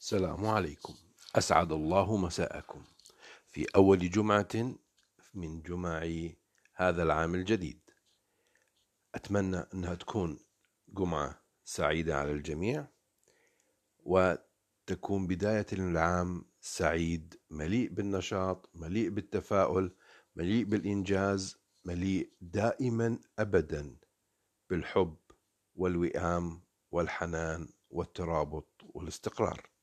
السلام عليكم. أسعد الله مساءكم. في أول جمعة من جمع هذا العام الجديد. أتمنى أنها تكون جمعة سعيدة على الجميع وتكون بداية العام سعيد مليء بالنشاط مليء بالتفاؤل مليء بالإنجاز مليء دائما أبدا بالحب والوئام والحنان والترابط والاستقرار.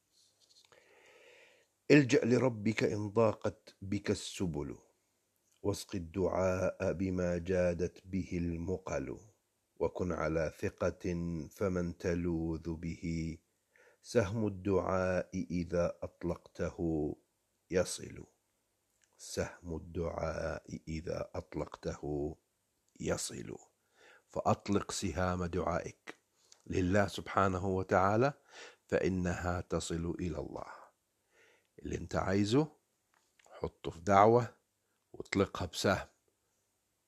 الجأ لربك إن ضاقت بك السبل واسق الدعاء بما جادت به المقل وكن على ثقة فمن تلوذ به. سهم الدعاء إذا أطلقته يصل سهم الدعاء إذا أطلقته يصل. فأطلق سهام دعائك لله سبحانه وتعالى فإنها تصل إلى الله. اللي انت عايزه حطه في دعوة واطلقها بسهم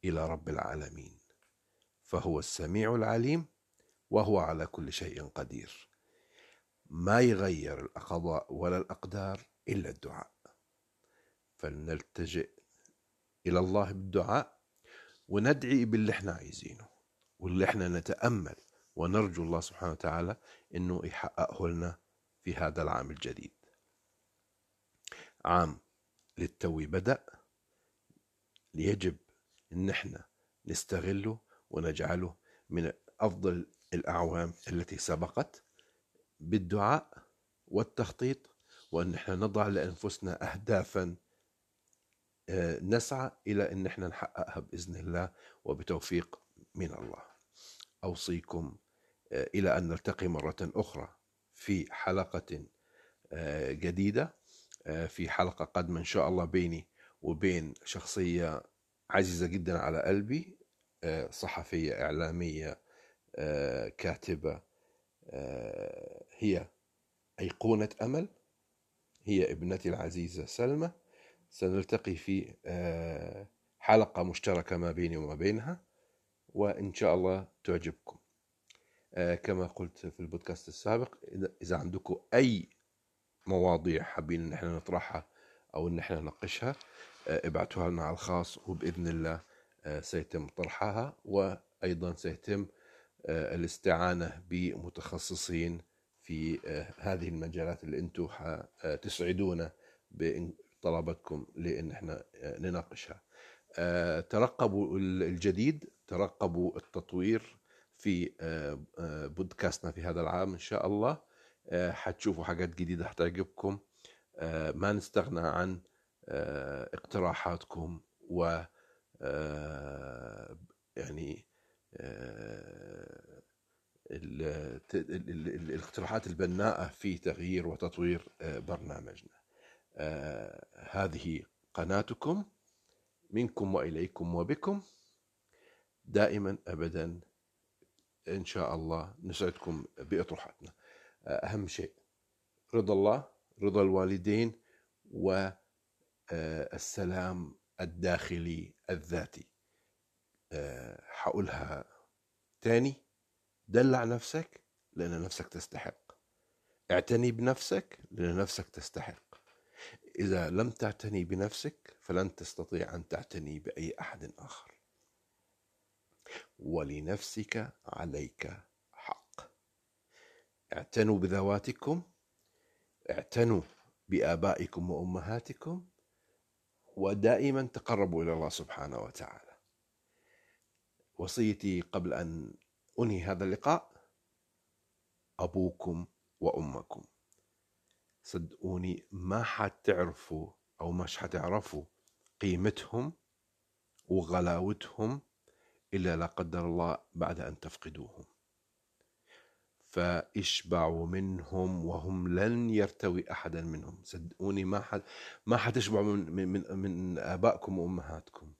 إلى رب العالمين. فهو السميع العليم وهو على كل شيء قدير. ما يغير القضاء ولا الأقدار إلا الدعاء. فلنلتجئ إلى الله بالدعاء وندعي باللي إحنا عايزينه واللي إحنا نتأمل ونرجو الله سبحانه وتعالى إنه يحققه لنا في هذا العام الجديد. عام للتو بدأ يجب إن إحنا نستغله ونجعله من أفضل الأعوام التي سبقت بالدعاء والتخطيط وأن إحنا نضع لأنفسنا اهدافا آه، نسعى إلى إن إحنا نحققها بإذن الله وبتوفيق من الله. أوصيكم آه، إلى أن نلتقي مرة أخرى في حلقة آه، جديدة. في حلقة قادمة إن شاء الله بيني وبين شخصية عزيزة جدا على قلبي آه، صحفية إعلامية آه، كاتبة آه، هي أيقونة أمل هي ابنتي العزيزة سلمى. سنلتقي في حلقة مشتركة ما بيني وما بينها وإن شاء الله تعجبكم. كما قلت في البودكاست السابق إذا عندكم أي مواضيع حابين إن إحنا نطرحها أو إن إحنا نناقشها آه، ابعتوها لنا على الخاص وبإذن الله آه، سيتم طرحها وأيضا سيتم آه، الاستعانة بمتخصصين في هذه المجالات اللي أنتم تسعدونا بطلباتكم لإن إحنا نناقشها. ترقبوا الجديد ترقبوا التطوير في بودكاستنا في هذا العام إن شاء الله. حتشوفوا حاجات جديدة حتعجبكم آه، ما نستغنى عن آه، اقتراحاتكم و يعني الاقتراحات البناءة في تغيير وتطوير برنامجنا. هذه قناتكم منكم وإليكم وبكم. دائما أبدا إن شاء الله نسعدكم بأطروحاتنا. أهم شيء. رضا الله رضا الوالدين والسلام الداخلي الذاتي. حقولها تاني. دلع نفسك لأن نفسك تستحق. اعتني بنفسك لأن نفسك تستحق. إذا لم تعتني بنفسك فلن تستطيع أن تعتني بأي أحد آخر. ولنفسك عليك اعتنوا بذواتكم اعتنوا بآبائكم وأمهاتكم ودائما تقربوا إلى الله سبحانه وتعالى. وصيتي قبل أن أنهي هذا اللقاء أبوكم وأمكم. صدقوني ما حتعرفوا أو مش حتعرفوا قيمتهم وغلاوتهم إلا لا قدر الله بعد أن تفقدوهم. فاشبعوا منهم وهم لن يرتوي أحدا منهم. صدقوني ما حد ما حتشبعوا من من من آبائكم وأمهاتكم.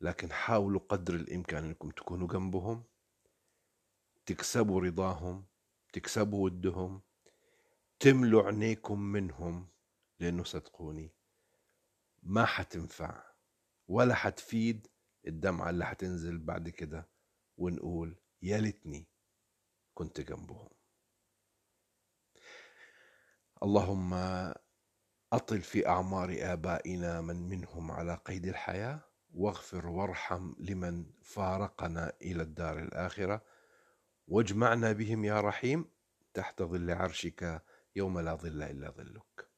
لكن حاولوا قدر الإمكان أنكم تكونوا جنبهم تكسبوا رضاهم تكسبوا ودهم تملوا عينيكم منهم لأنه صدقوني ما حتنفع ولا حتفيد الدمعة اللي حتنزل بعد كده ونقول يا ليتني كنت جنبهم. اللهم أطل في أعمار آبائنا من منهم على قيد الحياة واغفر وارحم لمن فارقنا إلى الدار الآخرة واجمعنا بهم يا رحيم تحت ظل عرشك يوم لا ظل إلا ظلك.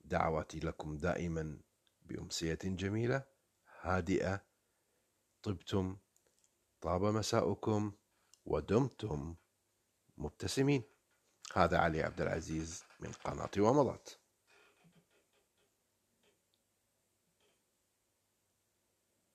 دعواتي لكم دائما بأمسية جميلة هادئة طبتم طاب مساؤكم ودمتم. مبتسمين. هذا علي عبد العزيز من قناة ومضت